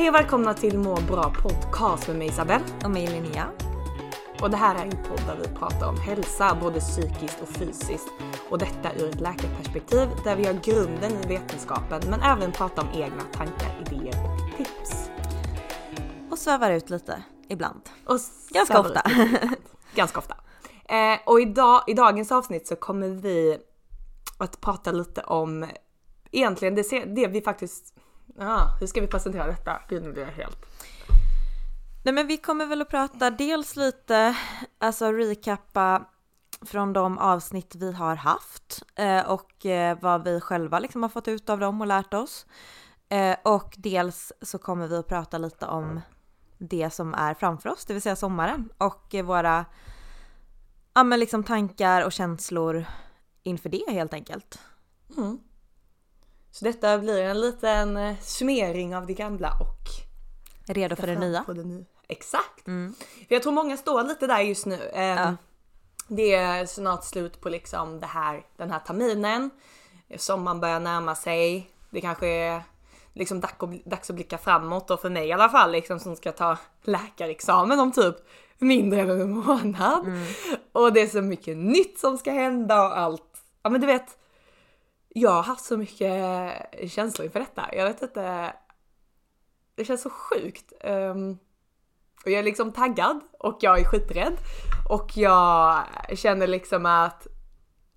Hej och välkomna till Må bra podcast med mig Isabelle. Och mig Linnea. Och det här är en podd där vi pratar om hälsa, både psykiskt och fysiskt. Och detta ur ett läkarperspektiv där vi har grunden i vetenskapen men även pratar om egna tankar, idéer och tips. Och svävar ut lite ibland. Och Ganska ofta. Ganska ofta. Eh, och idag, i dagens avsnitt så kommer vi att prata lite om egentligen det, det vi faktiskt... Ah, hur ska vi presentera detta? Gud nu blir jag helt... Nej men vi kommer väl att prata dels lite, alltså recappa från de avsnitt vi har haft eh, och eh, vad vi själva liksom har fått ut av dem och lärt oss. Eh, och dels så kommer vi att prata lite om det som är framför oss, det vill säga sommaren och våra ja, men liksom tankar och känslor inför det helt enkelt. Mm. Så detta blir en liten eh, summering av det gamla och Redo för det nya. Det nya. Exakt! Mm. För jag tror många står lite där just nu. Eh, Ja. Det är snart slut på liksom det här, den här terminen. Sommaren börjar närma sig. Det kanske är liksom dags att, blicka framåt och för mig i alla fall liksom som ska ta läkarexamen om typ mindre än en månad. Och det är så mycket nytt som ska hända och allt. Ja men du vet. Jag har haft så mycket känslor inför detta. Jag vet inte. Det känns så sjukt. Ehm, och jag är liksom taggad och jag är skiträdd. Och jag känner liksom att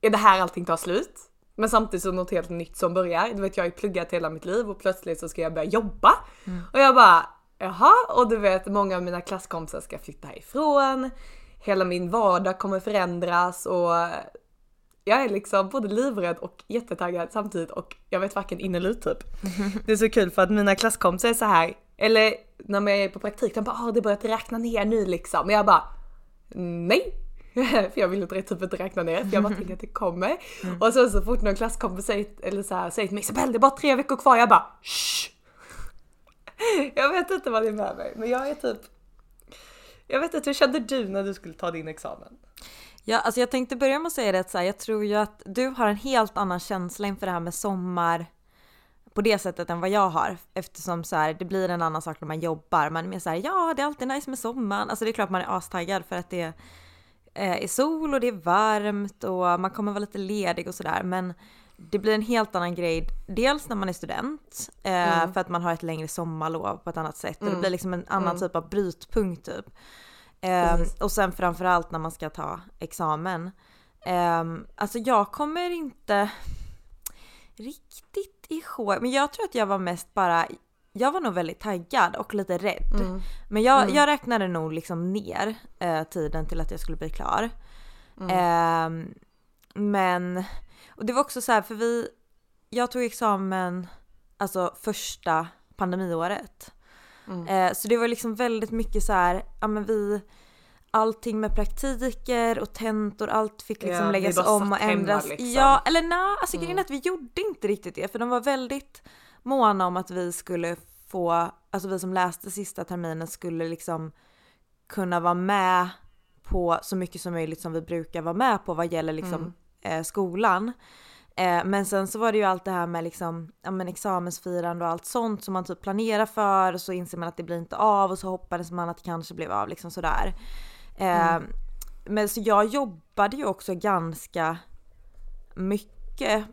är det här allting tar slut? Men samtidigt så något helt nytt som börjar. Du vet jag har ju pluggat hela mitt liv och plötsligt så ska jag börja jobba. Och jag bara jaha och du vet många av mina klasskompisar ska flytta härifrån. Hela min vardag kommer förändras och jag är liksom både livrädd och jättetaggad samtidigt och jag vet varken in eller ut typ. Det är så kul för att mina klasskompisar är så här, eller när man är på praktik, de bara ah, det börjar räkna ner nu liksom. Men jag bara nej. för jag vill inte typ inte räkna ner för jag bara tänker att det kommer. Och sen så fort någon klasskompis säger, eller så här, säger till mig Isabelle det är bara tre veckor kvar, jag bara Shh! Jag vet inte vad det är med mig men jag är typ Jag vet inte, hur kände du när du skulle ta din examen? Ja, alltså jag tänkte börja med att säga det att så här, jag tror ju att du har en helt annan känsla inför det här med sommar på det sättet än vad jag har eftersom så här, det blir en annan sak när man jobbar. Man är mer så här, ja det är alltid nice med sommaren. Alltså det är klart man är astaggad för att det eh, är sol och det är varmt och man kommer vara lite ledig och sådär men det blir en helt annan grej, dels när man är student, eh, för att man har ett längre sommarlov på ett annat sätt och det blir liksom en annan typ av brytpunkt typ. Eh, och sen framförallt när man ska ta examen. Eh, alltså jag kommer inte riktigt ihåg, men jag tror att jag var mest bara, jag var nog väldigt taggad och lite rädd. Men jag, jag räknade nog liksom ner eh, tiden till att jag skulle bli klar. Eh, men, och det var också så här för vi, jag tog examen alltså första pandemiåret. Eh, så det var liksom väldigt mycket så här, ja men vi, allting med praktiker och tentor, allt fick liksom Ja, läggas om och hemma, ändras. liksom. Ja, eller nej, alltså grejen är att vi gjorde inte riktigt det för de var väldigt måna om att vi skulle få, alltså vi som läste sista terminen skulle liksom kunna vara med på så mycket som möjligt som vi brukar vara med på vad gäller liksom eh, skolan. Eh, men sen så var det ju allt det här med liksom, ja men examensfirande och allt sånt som man typ planerar för och så inser man att det blir inte av och så hoppades man att det kanske blev av liksom sådär. Eh, Men så jag jobbade ju också ganska mycket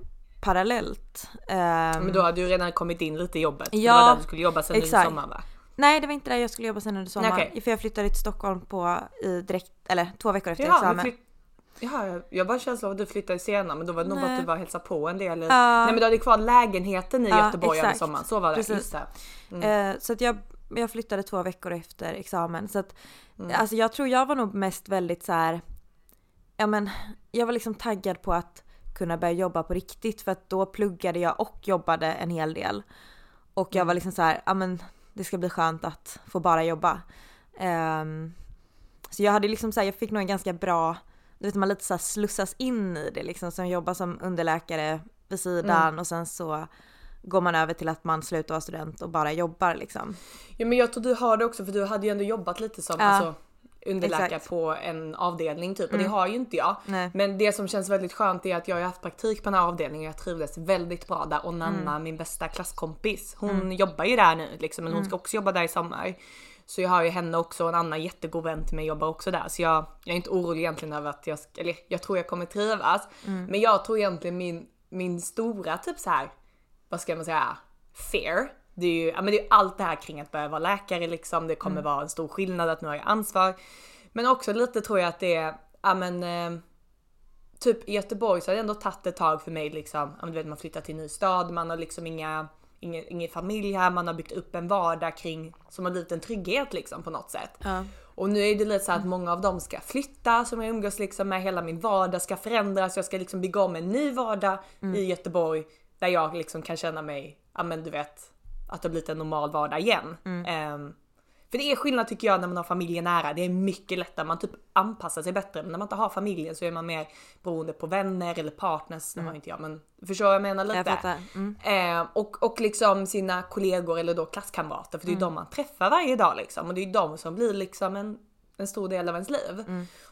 parallellt. Um, men då hade du redan kommit in lite i jobbet. Ja, det var där du skulle jobba sen exakt. under sommaren va? Nej det var inte där jag skulle jobba sen under sommaren. Okej. För jag flyttade till Stockholm på i direkt, eller två veckor efter Jaha, examen. men flytt... Jaha, jag- bara känsla av att du flyttade senare men då var det nog bara att du var och hälsade på en del. Ja. Nej men du hade kvar lägenheten i Ja, Göteborg över exakt. sommaren. Så var det. Precis. Just det. Eh, så att jag, jag flyttade två veckor efter examen. Så att, Mm. alltså jag tror jag var nog mest väldigt så här. ja men jag var liksom taggad på att kunna börja jobba på riktigt för att då pluggade jag och jobbade en hel del. Och jag var liksom så här, ja men det ska bli skönt att få bara jobba. Ehm, så jag hade liksom så här, jag fick nog en ganska bra, du vet man lite så slussas in i det liksom, som jobbar som underläkare vid sidan och sen så går man över till att man slutar vara student och bara jobbar liksom. Ja men jag tror du har det också för du hade ju ändå jobbat lite som Ja, alltså, underläkare exakt. på en avdelning typ och det har ju inte jag. Nej. Men det som känns väldigt skönt är att jag har haft praktik på den här avdelningen och jag trivdes väldigt bra där och Nanna Mm. min bästa klasskompis hon jobbar ju där nu liksom men hon Mm. ska också jobba där i sommar. Så jag har ju henne också och en annan jättegod vän till mig jobbar också där så jag, jag är inte orolig egentligen över att jag, ska- eller jag tror jag kommer trivas. Mm. Men jag tror egentligen min, min stora typ så här vad ska man säga, fear. Det är ju ja, men det är allt det här kring att börja vara läkare liksom. Det kommer vara en stor skillnad att nu har jag ansvar. Men också lite tror jag att det är, ja men eh, typ i Göteborg så har det ändå tagit ett tag för mig liksom. Ja, men du vet man flyttar till en ny stad, man har liksom inga, ingen, ingen familj här, man har byggt upp en vardag kring som har blivit en trygghet liksom på något sätt. Ja. Och nu är det lite så att många av dem ska flytta som jag umgås liksom med. Hela min vardag ska förändras. Jag ska liksom bygga om en ny vardag i Göteborg där jag liksom kan känna mig, ja men du vet, att det har blivit en normal vardag igen. Ehm, för det är skillnad tycker jag när man har familjen nära. Det är mycket lättare, man typ anpassar sig bättre. Men när man inte har familjen så är man mer beroende på vänner eller partners. Det har inte jag men förstår vad jag menar lite? Jag. Mm. Eh, och, och liksom sina kollegor eller då klasskamrater för det är ju de man träffar varje dag liksom och det är de som blir liksom en, en stor del av ens liv.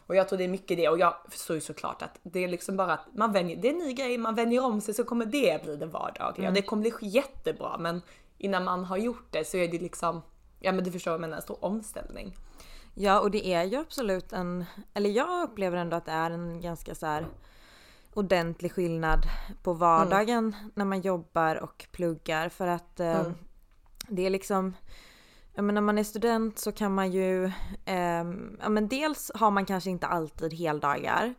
Och jag tror det är mycket det och jag förstår ju såklart att det är liksom bara att man vänjer, det är en ny grej, man vänjer om sig så kommer det bli det vardagliga. Det kommer bli jättebra men innan man har gjort det så är det liksom, ja men du förstår vad jag menar, en stor omställning. Ja och det är ju absolut en, eller jag upplever ändå att det är en ganska så här ordentlig skillnad på vardagen när man jobbar och pluggar för att eh, Mm. det är liksom Ja men när man är student så kan man ju, ehm, ja men dels har man kanske inte alltid heldagar.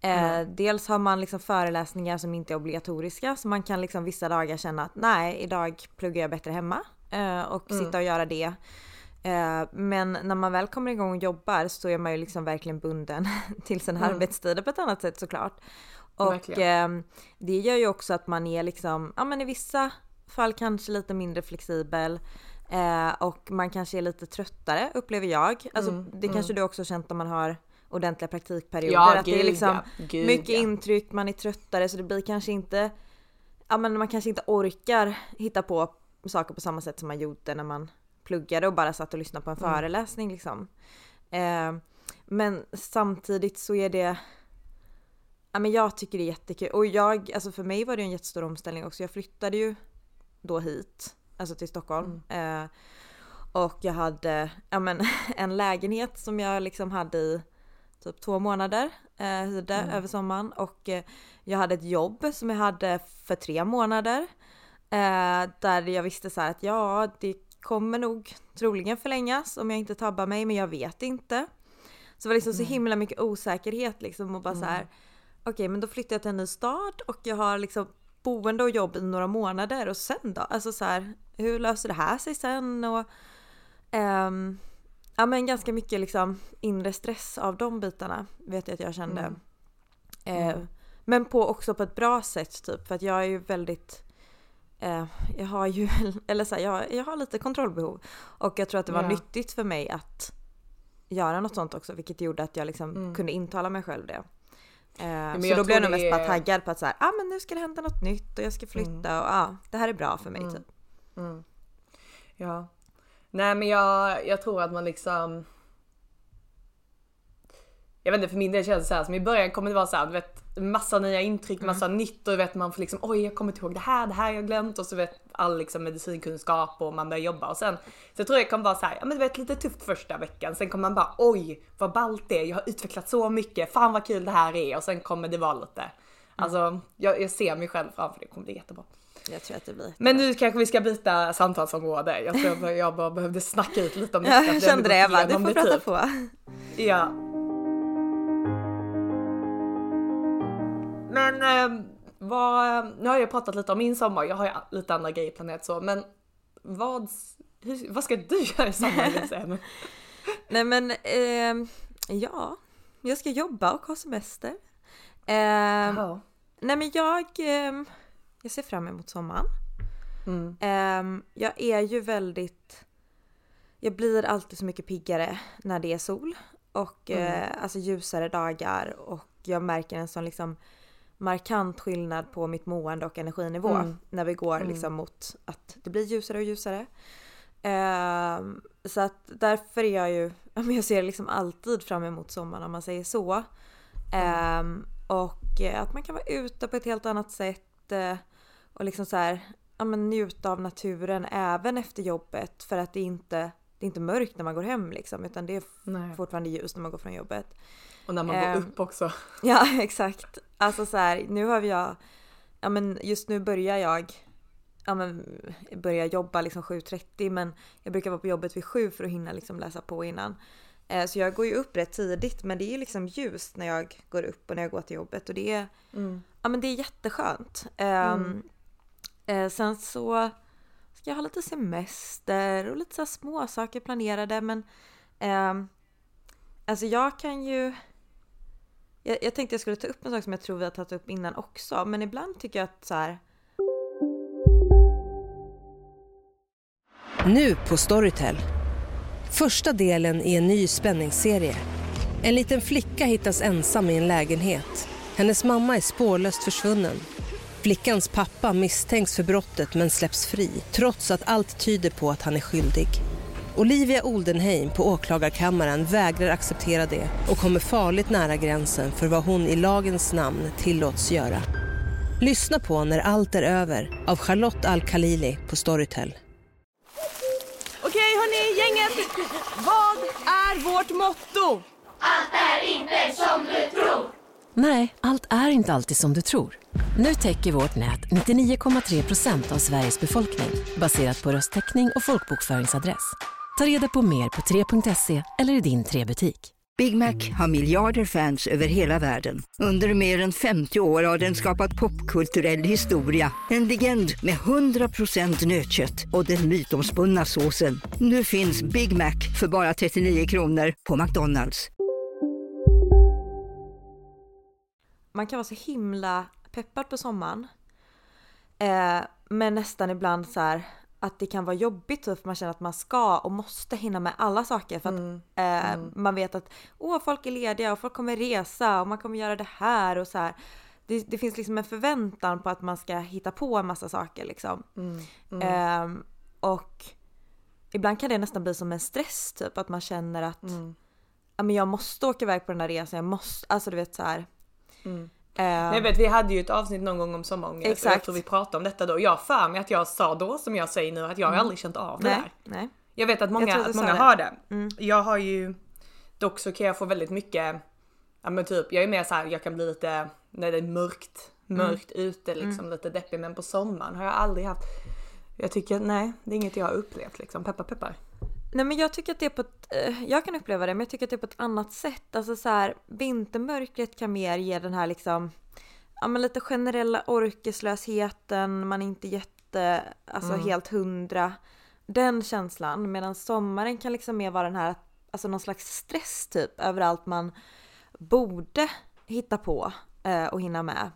Eh, Dels har man liksom föreläsningar som inte är obligatoriska så man kan liksom vissa dagar känna att nej idag pluggar jag bättre hemma eh, och sitta och göra det. Eh, men när man väl kommer igång och jobbar så är man ju liksom verkligen bunden till sina arbetstider på ett annat sätt såklart. Och Verkligen. eh, det gör ju också att man är liksom, ja men i vissa fall kanske lite mindre flexibel. Eh, och man kanske är lite tröttare upplever jag. Alltså det kanske du också har känt om man har ordentliga praktikperioder. Ja, att det är gud, liksom ja. Gud, mycket ja. intryck, man är tröttare så det blir kanske inte, ja men man kanske inte orkar hitta på saker på samma sätt som man gjorde när man pluggade och bara satt och lyssnade på en Mm. föreläsning liksom. Eh, men samtidigt så är det Ja men jag tycker det är jättekul och jag, alltså för mig var det en jättestor omställning också. Jag flyttade ju då hit, alltså till Stockholm. Mm. Eh, och jag hade ja, men, en lägenhet som jag liksom hade i typ två månader, eh, hyrde Mm. över sommaren. Och eh, jag hade ett jobb som jag hade för tre månader. Eh, där jag visste så här att ja, det kommer nog troligen förlängas om jag inte tabbar mig, men jag vet inte. Så det var liksom så himla mycket osäkerhet liksom och bara så här. Okej, men då flyttar jag till en ny stad och jag har liksom boende och jobb i några månader och sen då? Alltså så här, hur löser det här sig sen? Och, ehm, ja men ganska mycket liksom inre stress av de bitarna vet jag att jag kände. Eh, men på också på ett bra sätt typ för att jag är ju väldigt eh, jag har ju, eller så här, jag, jag har lite kontrollbehov och jag tror att det var Ja. nyttigt för mig att göra något sånt också vilket gjorde att jag liksom kunde intala mig själv det. Eh, men så då blev jag nog mest bara är- taggad på att så här, ah, men nu ska det hända något nytt och jag ska flytta och ah, det här är bra för mig typ. Ja. Nej men jag, jag tror att man liksom jag vet inte, för min del känns det så här som i början kommer det vara så här, du vet massa nya intryck, massa nytt och du vet man får liksom oj jag kommer inte ihåg det här, det här har jag glömt och så vet all liksom medicinkunskap och man börjar jobba och sen så jag tror jag kommer vara så här, ja men du vet lite tufft första veckan, sen kommer man bara oj vad ballt det är, jag har utvecklat så mycket, fan vad kul det här är och sen kommer det vara lite Alltså jag, jag ser mig själv framför det, det kommer bli jättebra. Jag tror att det blir Men nu kanske vi ska byta samtalsområde. Jag tror jag bara behövde snacka ut lite om detta. jag kände det. Jag bara, du får det prata typ. på. Ja. Men eh, vad, nu har jag pratat lite om min sommar, jag har ju lite andra grejer planerat så, men vad, hur, vad ska du göra i sommar liksom? Nej men, ehm, ja. Jag ska jobba och ha semester. Ehm, Jaha. nej men jag, ehm, jag ser fram emot sommaren. Mm. Ehm, jag är ju väldigt, jag blir alltid så mycket piggare när det är sol och eh, alltså ljusare dagar och jag märker en sån liksom markant skillnad på mitt mående och energinivå Mm. när vi går liksom mot att det blir ljusare och ljusare. Ehm, så att därför är jag ju, jag ser liksom alltid fram emot sommaren om man säger så. Ehm, och eh, att man kan vara ute på ett helt annat sätt eh, och liksom så här, ja, men njuta av naturen även efter jobbet för att det inte det är inte mörkt när man går hem liksom utan det är Nej. fortfarande ljus när man går från jobbet. Och när man går Ehm, upp också. Ja exakt. Alltså så här, nu har jag, ja men just nu börjar jag, ja men börjar jobba liksom 7.30 men jag brukar vara på jobbet vid 7 för att hinna liksom läsa på innan. Eh, Så jag går ju upp rätt tidigt men det är liksom ljust när jag går upp och när jag går till jobbet och det är, Mm. ja men det är jätteskönt. Ehm, eh, Sen så ska jag ha lite semester och lite så små saker planerade men ehm, alltså jag kan ju jag, jag tänkte jag skulle ta upp en sak som jag tror vi har tagit upp innan också men ibland tycker jag att så här Nu på Storytel. Första delen i en ny spänningsserie. En liten flicka hittas ensam i en lägenhet. Hennes mamma är spårlöst försvunnen. Flickans pappa misstänks för brottet men släpps fri trots att allt tyder på att han är skyldig. Olivia Oldenheim på åklagarkammaren vägrar acceptera det och kommer farligt nära gränsen för vad hon i lagens namn tillåts göra. Lyssna på När allt är över av Charlotte Al-Khalili på Storytel. Okej hörni, gänget! Vad är vårt motto? Nej, allt är inte alltid som du tror. Nu täcker vårt nät 99,3 procent av Sveriges befolkning baserat på röstteckning och folkbokföringsadress. Ta reda på mer på 3.se eller i din 3-butik. Big Mac har miljarder fans över hela världen. Under mer än 50 år har den skapat popkulturell historia. En legend med 100% nötkött och den mytomspunna såsen. Nu finns Big Mac för bara 39 kronor på McDonalds. man kan vara så himla peppad på sommaren. Eh, men nästan ibland så här att det kan vara jobbigt typ, för man känner att man ska och måste hinna med alla saker för att eh, man vet att åh, folk är lediga och folk kommer resa och man kommer göra det här och så här. Det, det finns liksom en förväntan på att man ska hitta på en massa saker liksom. Eh, och ibland kan det nästan bli som en stress typ att man känner att ja, men jag måste åka iväg på den här resan, jag måste, alltså du vet så här. Eh, Jag vet, vi hade ju ett avsnitt någon gång om sommarångest och jag Exakt. tror vi pratade om detta då. Jag för mig att jag sa då som jag säger nu att jag har aldrig känt av det nej, där. nej. Jag vet att många, att många det. har det. Jag har ju dock så kan jag få väldigt mycket, ja men typ jag är mer så här, jag kan bli lite när det är mörkt, mörkt ute liksom lite deppig men på sommaren har jag aldrig haft. Jag tycker nej, det är inget jag har upplevt liksom. Peppar peppar. Nej men jag tycker att det är på ett, eh, jag kan uppleva det men jag tycker att det är på ett annat sätt. Alltså så här, vintermörkret kan mer ge den här liksom, ja men lite generella orkeslösheten, man är inte jätte, alltså helt hundra. Den känslan. Medan sommaren kan liksom mer vara den här, alltså någon slags stress typ över allt man borde hitta på eh, och hinna med.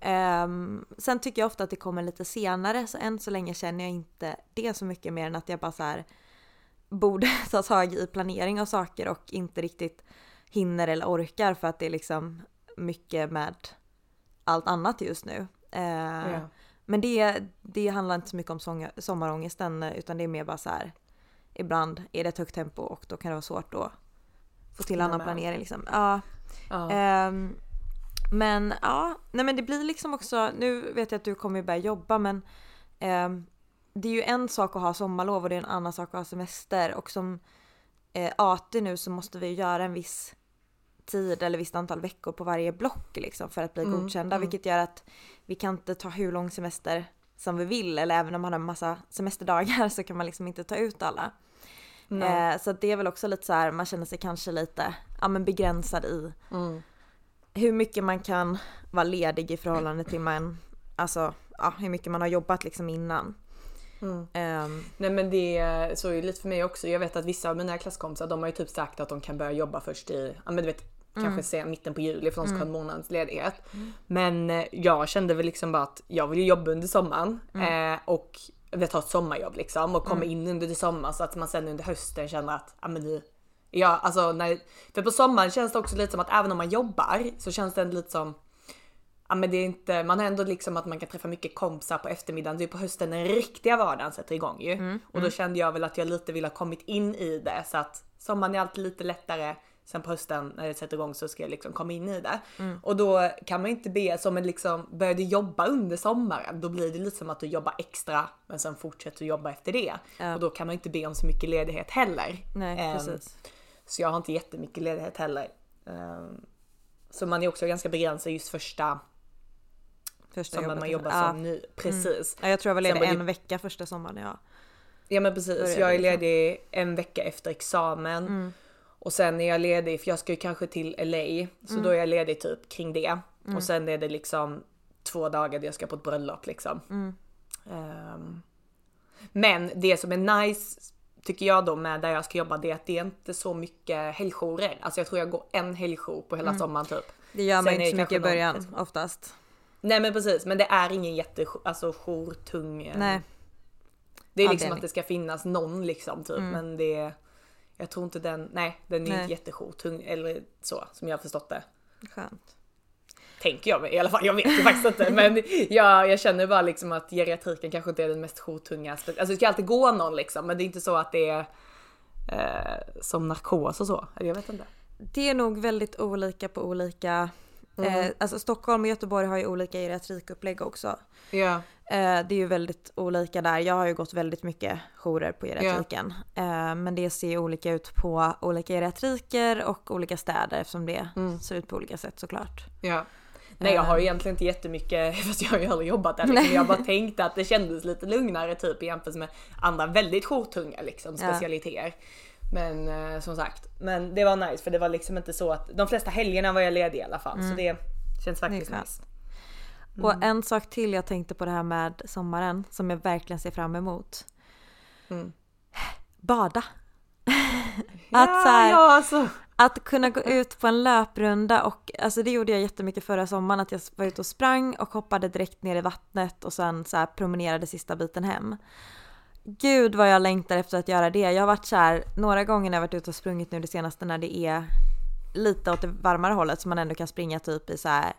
Ehm, sen tycker jag ofta att det kommer lite senare så än så länge känner jag inte det så mycket mer än att jag bara så här borde ta tag i planering av saker och inte riktigt hinner eller orkar för att det är liksom mycket med allt annat just nu. Eh, Ja. Men det, det handlar inte så mycket om sång, sommarångesten utan det är mer bara så här ibland är det ett högt tempo och då kan det vara svårt att få till annan med. planering liksom. Ja. Ja. Ehm, men ja, nej men det blir liksom också, nu vet jag att du kommer börja jobba men ehm, det är ju en sak att ha sommarlov och det är en annan sak att ha semester och som eh, AT nu så måste vi göra en viss tid eller visst antal veckor på varje block liksom för att bli Mm, godkända mm. vilket gör att vi kan inte ta hur lång semester som vi vill eller även om man har en massa semesterdagar så kan man liksom inte ta ut alla. Eh, så det är väl också lite så här, man känner sig kanske lite ja, men begränsad i Mm. hur mycket man kan vara ledig i förhållande till man, alltså ja, hur mycket man har jobbat liksom innan. Mm. Ehm, Nej men det så är ju lite för mig också. Jag vet att vissa av mina klasskompisar de har ju typ sagt att de kan börja jobba först i, ja men du vet kanske se mitten på juli för de ska ha en månads ledighet. Men eh, jag kände väl liksom bara att jag vill jobba under sommaren eh, och vill ta ett sommarjobb liksom och komma in under det sommar så att man sen under hösten känner att ja men nu Ja alltså när, för på sommaren känns det också lite som att även om man jobbar så känns det lite som Ja men det är inte, man har ändå liksom att man kan träffa mycket kompisar på eftermiddagen. Det är på hösten den riktiga vardagen sätter igång ju. Och då kände jag väl att jag lite ville ha kommit in i det så att sommaren är alltid lite lättare. Sen på hösten när det sätter igång så ska jag liksom komma in i det. Och då kan man inte be som en liksom började jobba under sommaren. Då blir det lite som att du jobbar extra men sen fortsätter du jobba efter det. Och då kan man inte be om så mycket ledighet heller. nej Ehm, precis. så jag har inte jättemycket ledighet heller. Ehm, Så man är också ganska begränsad just första Första som när man jobbar som ny. Precis. Ja, jag tror jag var Sen ledig det- en vecka första sommaren ja. Ja men precis. Började Jag är liksom. ledig en vecka efter examen. Mm. Och sen är jag ledig, för jag ska ju kanske till LA. Så Mm. då är jag ledig typ kring det. Och sen är det liksom två dagar där jag ska på ett bröllop liksom. Mm. Ehm, men det som är nice tycker jag då med där jag ska jobba det är att det är inte så mycket helgjourer. Alltså jag tror jag går en helgjour på hela sommaren typ. Det gör man Sen inte så mycket i kanske någon- början oftast. Nej men precis, men det är ingen jätte alltså jourtung. eh, Nej. Det är liksom Avdelning. att det ska finnas någon liksom typ men det Jag tror inte den, nej den är Nej. inte jättejourtung eller så som jag har förstått det. Skönt. Tänker jag i alla fall, jag vet ju faktiskt inte men jag, jag känner bara liksom att geriatriken kanske inte är den mest jourtunga. Alltså det ska alltid gå någon liksom men det är inte så att det är eh, som narkos och så. Jag vet inte. Det är nog väldigt olika på olika Mm. Eh, alltså Stockholm och Göteborg har ju olika geriatrikupplägg också. Ja. Eh, det är ju väldigt olika där. Jag har ju gått väldigt mycket jourer på geriatriken. Eh, men det ser olika ut på olika geriatriker och olika städer eftersom det Mm. ser ut på olika sätt såklart. Ja. Nej jag har ju Eh. egentligen inte jättemycket, fast jag har ju aldrig jobbat där liksom. Jag bara tänkte att det kändes lite lugnare typ i jämförelse med andra väldigt jourtunga liksom Ja. Men eh, som sagt, men det var nice för det var liksom inte så att de flesta helgerna var jag ledig i alla fall så det känns faktiskt skönt. nice. Och en sak till jag tänkte på det här med sommaren som jag verkligen ser fram emot. Mm. Bada. att, så här, ja alltså. att kunna gå ut på en löprunda och alltså det gjorde jag jättemycket förra sommaren att jag var ute och sprang och hoppade direkt ner i vattnet och sen så här promenerade sista biten hem. Gud vad jag längtar efter att göra det. Jag har varit så här några gånger när jag varit ute och sprungit nu det senaste när det är lite åt det varmare hållet så man ändå kan springa typ i så här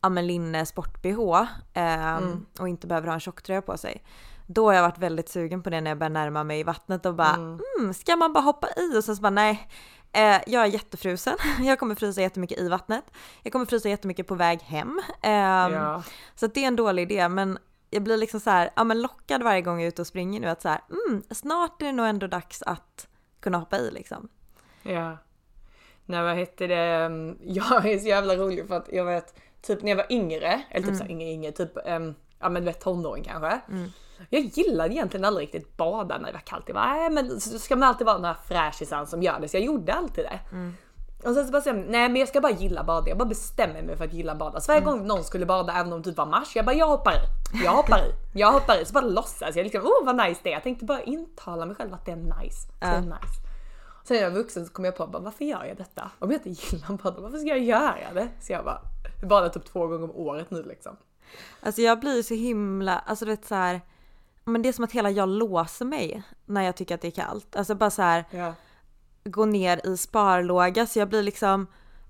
ja men linne sport-bh ehm, och inte behöver ha en tjocktröja på sig. Då har jag varit väldigt sugen på det när jag börjar närma mig vattnet och bara mm. ska man bara hoppa i och sen så bara nej. Eh, jag är jättefrusen. Jag kommer frysa jättemycket i vattnet. Jag kommer frysa jättemycket på väg hem. Ehm, Ja. Så det är en dålig idé men jag blir liksom så här, ja men lockad varje gång jag är ute och springer nu att så här, mm, snart är det nog ändå dags att kunna hoppa i liksom. Ja. Nej vad hette det, mm, jag är så jävla rolig för att jag vet typ när jag var yngre, eller typ så här yngre yngre, typ um, ja men du vet tonåring kanske. Jag gillade egentligen aldrig riktigt bada när det var kallt. Jag bara, nej men så ska man alltid vara den här fräschisen som gör det så jag gjorde alltid det. Och sen så bara säger jag, nej men jag ska bara gilla bada. Jag bara bestämmer mig för att gilla bada. Så varje gång någon skulle bada, även om det typ var mars, jag bara jag hoppar i. Jag hoppar i. Jag hoppar i. Så bara låtsas jag liksom, oh vad nice det är. Jag tänkte bara intala mig själv att det är nice. Det är Ja. nice. Sen när jag var vuxen så kom jag på bara, varför gör jag detta? Om jag inte gillar bada, varför ska jag göra det? Så jag bara, jag badar typ två gånger om året nu liksom. Alltså jag blir så himla, alltså du vet så här, men det är som att hela jag låser mig när jag tycker att det är kallt. Alltså bara så här Ja. Gå ner i sparlåga så jag blir liksom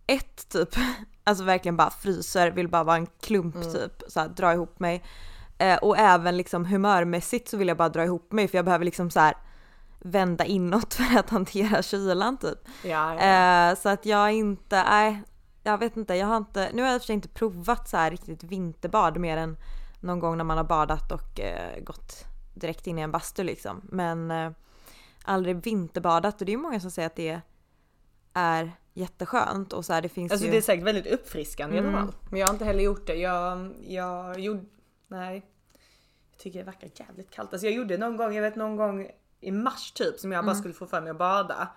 ett typ, alltså verkligen bara fryser, vill bara vara en klump typ, så här, dra ihop mig. Eh, och även liksom humörmässigt så vill jag bara dra ihop mig för jag behöver liksom så här vända inåt för att hantera kylan typ. Ja, ja. Eh, så att jag inte, nej, jag vet inte, jag har inte, nu har jag i och för sig inte provat så här riktigt vinterbad mer än någon gång när man har badat och eh, gått direkt in i en bastu liksom. Men eh, aldrig vinterbadat och det är många som säger att det är jätteskönt och så här, det finns Alltså ju... det är säkert väldigt uppfriskande i alla Mm. fall. Men jag har inte heller gjort det. Jag, jag gjorde, nej. Jag tycker det verkar jävligt kallt. Alltså jag gjorde någon gång, jag vet någon gång i mars typ som jag bara skulle få för mig att bada.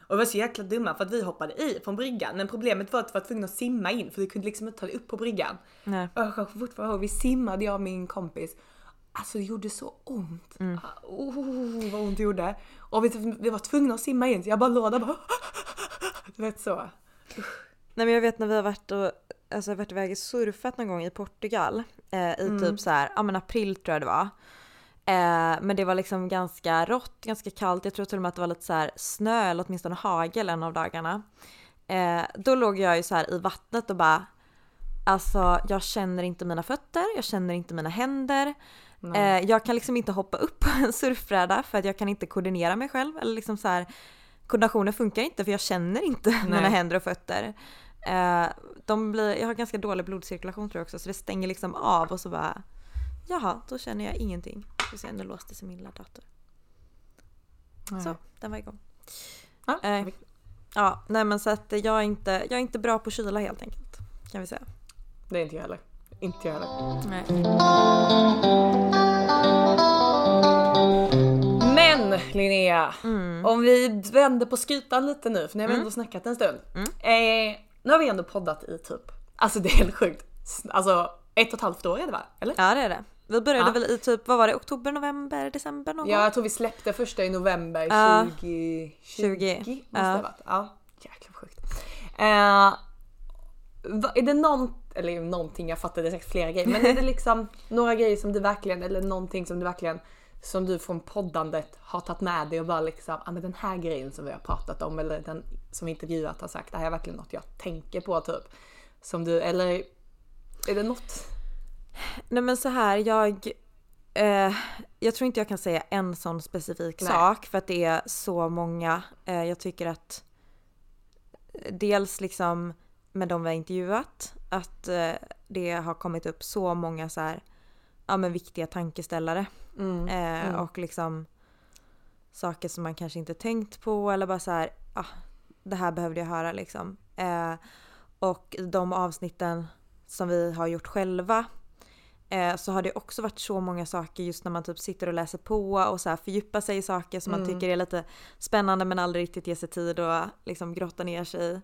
Och det var så jäkla dumma för att vi hoppade i från bryggan. Men problemet var att vi var tvungna att simma in för vi kunde liksom inte ta det upp på bryggan. Nej. Och jag kommer fortfarande ihåg, vi simmade jag och min kompis. Alltså det gjorde så ont. Mm. Ah, Oh, vad ont det gjorde. Och vi, vi var tvungna att simma in så jag bara låg där bara. Du vet så. Nej men jag vet när vi har varit och alltså, varit iväg och surfat någon gång i Portugal eh, i Mm. typ så här, ja men april tror jag det var. Eh, men det var liksom ganska rått, ganska kallt. Jag tror till och med att det var lite så här snö eller åtminstone hagel en av dagarna. Eh, då låg jag ju så här i vattnet och bara Alltså jag känner inte mina fötter, jag känner inte mina händer. Eh, jag kan liksom inte hoppa upp på en surfbräda för att jag kan inte koordinera mig själv. Eller liksom så här, koordinationen funkar inte för jag känner inte mina händer och fötter. Eh, de blir, jag har ganska dålig blodcirkulation tror jag också så det stänger liksom av och så bara Jaha, då känner jag ingenting. Ska se, nu låste sig min dator. Så, den var igång. Ja, Eh, ja, nej men så att jag är inte, jag är inte bra på kyla helt enkelt. Kan vi säga. Det är inte jag heller. Inte jag heller. Nej. Men Linnea, Mm. om vi vänder på skutan lite nu för nu har vi ändå snackat en stund. Mm. Eh, nu har vi ändå poddat i typ, alltså det är helt sjukt. Alltså ett och ett halvt år är det va? Eller? Ja det är det. Vi började Ja. väl i typ, vad var det, oktober, november, december någon Ja, jag tror vi släppte första i november Ja. 2020. 20, måste det ha varit. Ja, jäkla sjukt. Eh, är det någon, eller någonting, jag är säkert flera grejer, men är det liksom några grejer som du verkligen, eller någonting som du verkligen, som du från poddandet har tagit med dig och bara liksom, ja men den här grejen som vi har pratat om eller den som intervjuat har sagt, det här är verkligen något jag tänker på typ. Som du, eller är det något? Nej men så här, jag... Eh, jag tror inte jag kan säga en sån specifik Nej. sak för att det är så många. Eh, jag tycker att dels liksom med de vi har intervjuat att eh, det har kommit upp så många så här, ja men viktiga tankeställare. Eh, Och liksom saker som man kanske inte tänkt på eller bara så här, ah, det här behövde jag höra liksom. Eh, och de avsnitten som vi har gjort själva eh, så har det också varit så många saker just när man typ sitter och läser på och så här fördjupar sig i saker som man tycker är lite spännande men aldrig riktigt ger sig tid och liksom grotta ner sig i.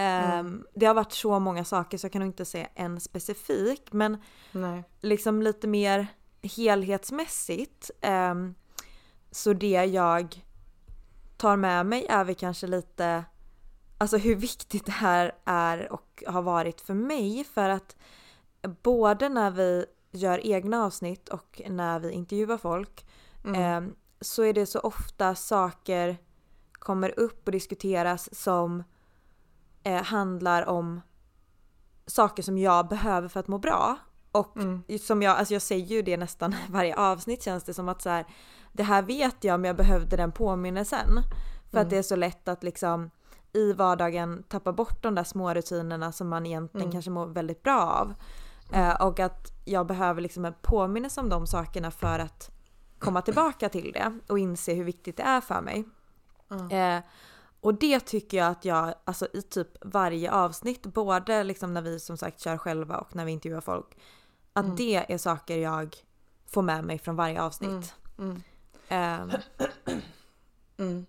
Ehm, Det har varit så många saker så jag kan nog inte säga en specifik men Nej. liksom lite mer helhetsmässigt ehm, så det jag tar med mig är väl kanske lite alltså hur viktigt det här är och har varit för mig för att både när vi gör egna avsnitt och när vi intervjuar folk ehm, så är det så ofta saker kommer upp och diskuteras som eh, handlar om saker som jag behöver för att må bra. Och som jag, alltså jag säger ju det nästan varje avsnitt känns det som att så här, det här vet jag men jag behövde den påminnelsen. För att det är så lätt att liksom i vardagen tappa bort de där små rutinerna som man egentligen kanske mår väldigt bra av. Eh, och att jag behöver liksom en påminnelse om de sakerna för att komma tillbaka till det och inse hur viktigt det är för mig. Eh, och det tycker jag att jag, alltså i typ varje avsnitt, både liksom när vi som sagt kör själva och när vi intervjuar folk, att det är saker jag får med mig från varje avsnitt. Ehm,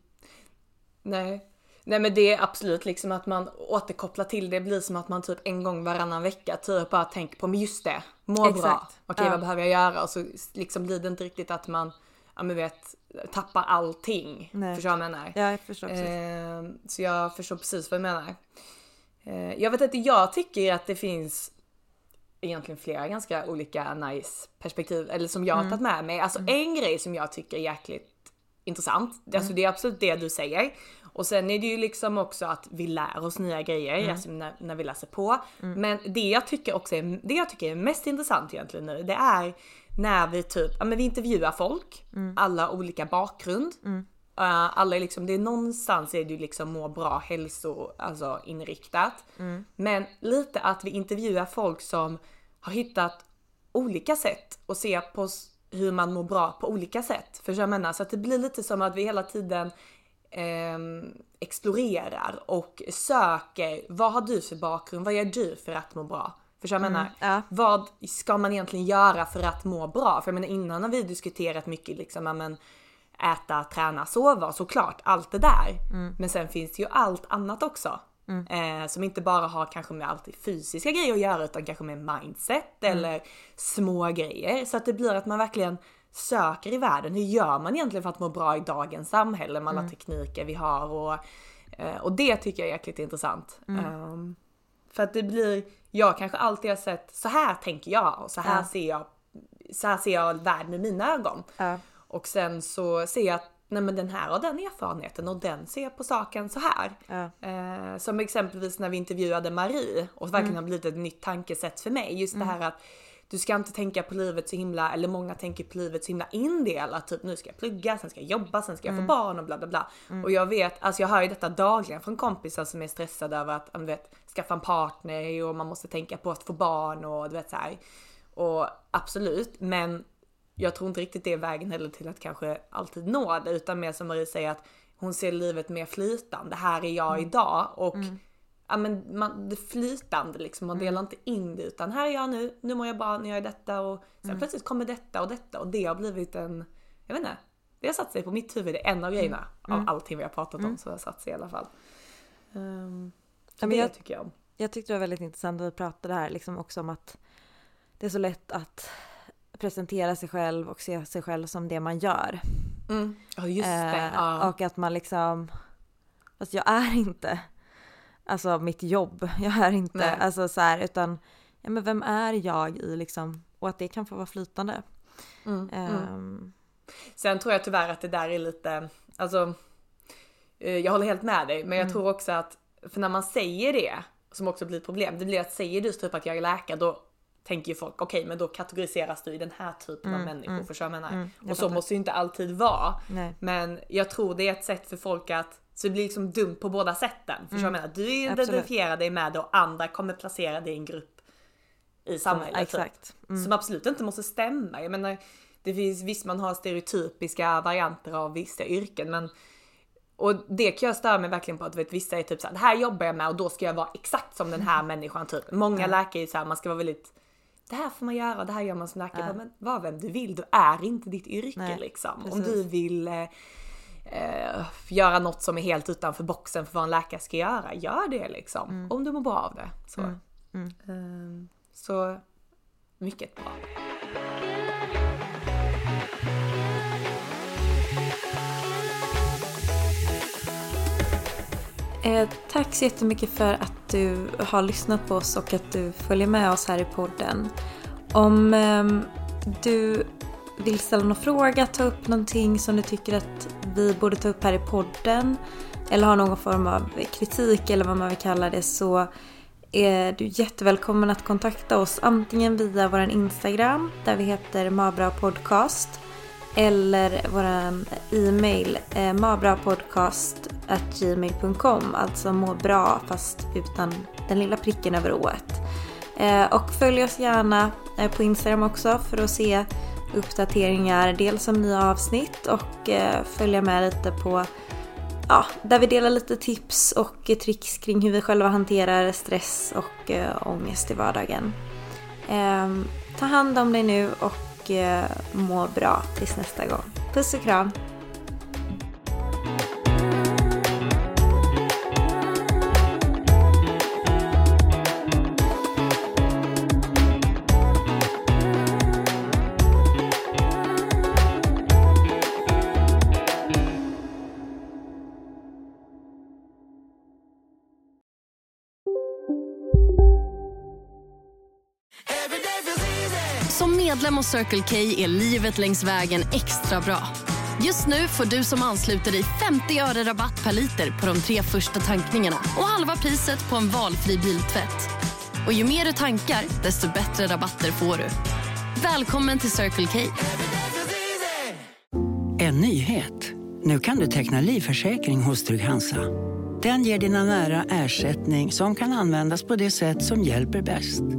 Nej. Nej men det är absolut liksom att man återkopplar till det blir som att man typ en gång varannan vecka typ bara tänker på men just det, må bra. Exakt. Okej Ja. vad behöver jag göra? Och så liksom blir det inte riktigt att man, ja men vet, tappar allting. Nej. Förstår du vad jag menar? ja, jag förstår precis. Eh, så jag förstår precis vad du menar. Eh, jag vet inte, jag tycker att det finns egentligen flera ganska olika nice perspektiv, eller som jag har tagit med mig. Alltså en grej som jag tycker är jäkligt intressant, alltså det är absolut det du säger. Och sen är det ju liksom också att vi lär oss nya grejer alltså när, när vi läser på. Men det jag tycker också är, det jag tycker är mest intressant egentligen nu, det är när vi typ, ja men vi intervjuar folk, alla olika bakgrund. Uh, alla är liksom, det är någonstans är det ju liksom må bra hälso, alltså inriktat. Men lite att vi intervjuar folk som har hittat olika sätt och ser på hur man mår bra på olika sätt. För jag menar, så att det blir lite som att vi hela tiden ehm, explorerar och söker vad har du för bakgrund, vad gör du för att må bra? Förstår jag jag menar? ja. Vad ska man egentligen göra för att må bra? För jag menar innan har vi diskuterat mycket liksom, men äta, träna, sova såklart, allt det där. Men sen finns det ju allt annat också. Eh, som inte bara har kanske med alltid fysiska grejer att göra utan kanske med mindset eller små grejer. Så att det blir att man verkligen söker i världen. Hur gör man egentligen för att må bra i dagens samhälle med alla tekniker vi har och, eh, och det tycker jag är jäkligt intressant. Ehm, för att det blir, jag kanske alltid har sett, så här tänker jag och så här Ja. ser jag, så här ser jag världen med mina ögon. Ja. Och sen så ser jag att nej men den här har den erfarenheten och den ser på saken så här. Ja. Eh, som exempelvis när vi intervjuade Marie och verkligen har blivit ett nytt tankesätt för mig. Just det här att du ska inte tänka på livet så himla, eller många tänker på livet så himla indelat. Typ nu ska jag plugga, sen ska jag jobba, sen ska jag få barn och bla bla bla. Och jag vet, alltså jag hör ju detta dagligen från kompisar som är stressade över att, vet, skaffa en partner och man måste tänka på att få barn och du vet så här. Och absolut, men jag tror inte riktigt det är vägen heller till att kanske alltid nå det utan mer som Marie säger att hon ser livet mer flytande. Här är jag idag och ja, men man, det flytande liksom. Man delar inte in det utan här är jag nu, nu mår jag bra, nu gör jag detta och sen plötsligt kommer detta och detta och det har blivit en, jag vet inte, det har satt sig på mitt huvud. Det är en av grejerna av allting vi har pratat om så har satt sig i alla fall. Um, Ja, men det jag- tycker jag om. Jag tyckte det var väldigt intressant att vi pratade här liksom också om att det är så lätt att presentera sig själv och se sig själv som det man gör. Mm. Ja just det. Eh, Ja. Och att man liksom, fast jag är inte, alltså mitt jobb, jag är inte, Nej. alltså så här, utan, ja men vem är jag i liksom, och att det kan få vara flytande. Mm, mm. Ehm, Sen tror jag tyvärr att det där är lite, alltså eh, jag håller helt med dig men jag tror också att, för när man säger det, som också blir ett problem, det blir att säger du typ att jag är läkare då tänker ju folk okej men då kategoriseras du i den här typen av människor, förstår du vad jag menar? mm, och så måste ju inte alltid vara. nej. Men jag tror det är ett sätt för folk att, så det blir liksom dumt på båda sätten. Förstår vad jag menar? Du identifierar dig med det och andra kommer placera dig i en grupp i samhället. typ. Exakt. Mm. Som absolut inte måste stämma. Jag menar, det finns visst man har stereotypiska varianter av vissa yrken men och det kan jag störa mig verkligen på att vet, vissa är typ såhär, det här jobbar jag med och då ska jag vara exakt som den här människan typ. Många läkare är såhär, man ska vara väldigt det här får man göra, det här gör man som läkare. Ja. Men var vem du vill, du är inte ditt yrke Nej, liksom. Om precis. du vill eh, eh, göra något som är helt utanför boxen för vad en läkare ska göra, gör det liksom. Mm. Om du mår bra av det. Så, Ehm, så mycket bra. Eh, tack så jättemycket för att du har lyssnat på oss och att du följer med oss här i podden. Om eh, du vill ställa någon fråga, ta upp någonting som du tycker att vi borde ta upp här i podden eller har någon form av kritik eller vad man vill kalla det så är du jättevälkommen att kontakta oss antingen via vår Instagram där vi heter Mabra Podcast eller vår e-mail eh, gmail.com, alltså må bra fast utan den lilla pricken över ået. Eh, och följ oss gärna eh, på Instagram också för att se uppdateringar dels om nya avsnitt och eh, följa med lite på ja, där vi delar lite tips och tricks kring hur vi själva hanterar stress och ångest i vardagen. Ehm, ta hand om dig nu och må bra tills nästa gång. Puss och kram! Medlem hos Circle K är livet längs vägen extra bra. Just nu får du som ansluter dig 50 öre rabatt per liter på de tre första tankningarna och halva priset på en valfri biltvätt. Och ju mer du tankar, desto bättre rabatter får du. Välkommen till Circle K. En nyhet. Nu kan du teckna livförsäkring hos Trygg-Hansa. Den ger dina nära ersättning som kan användas på det sätt som hjälper bäst.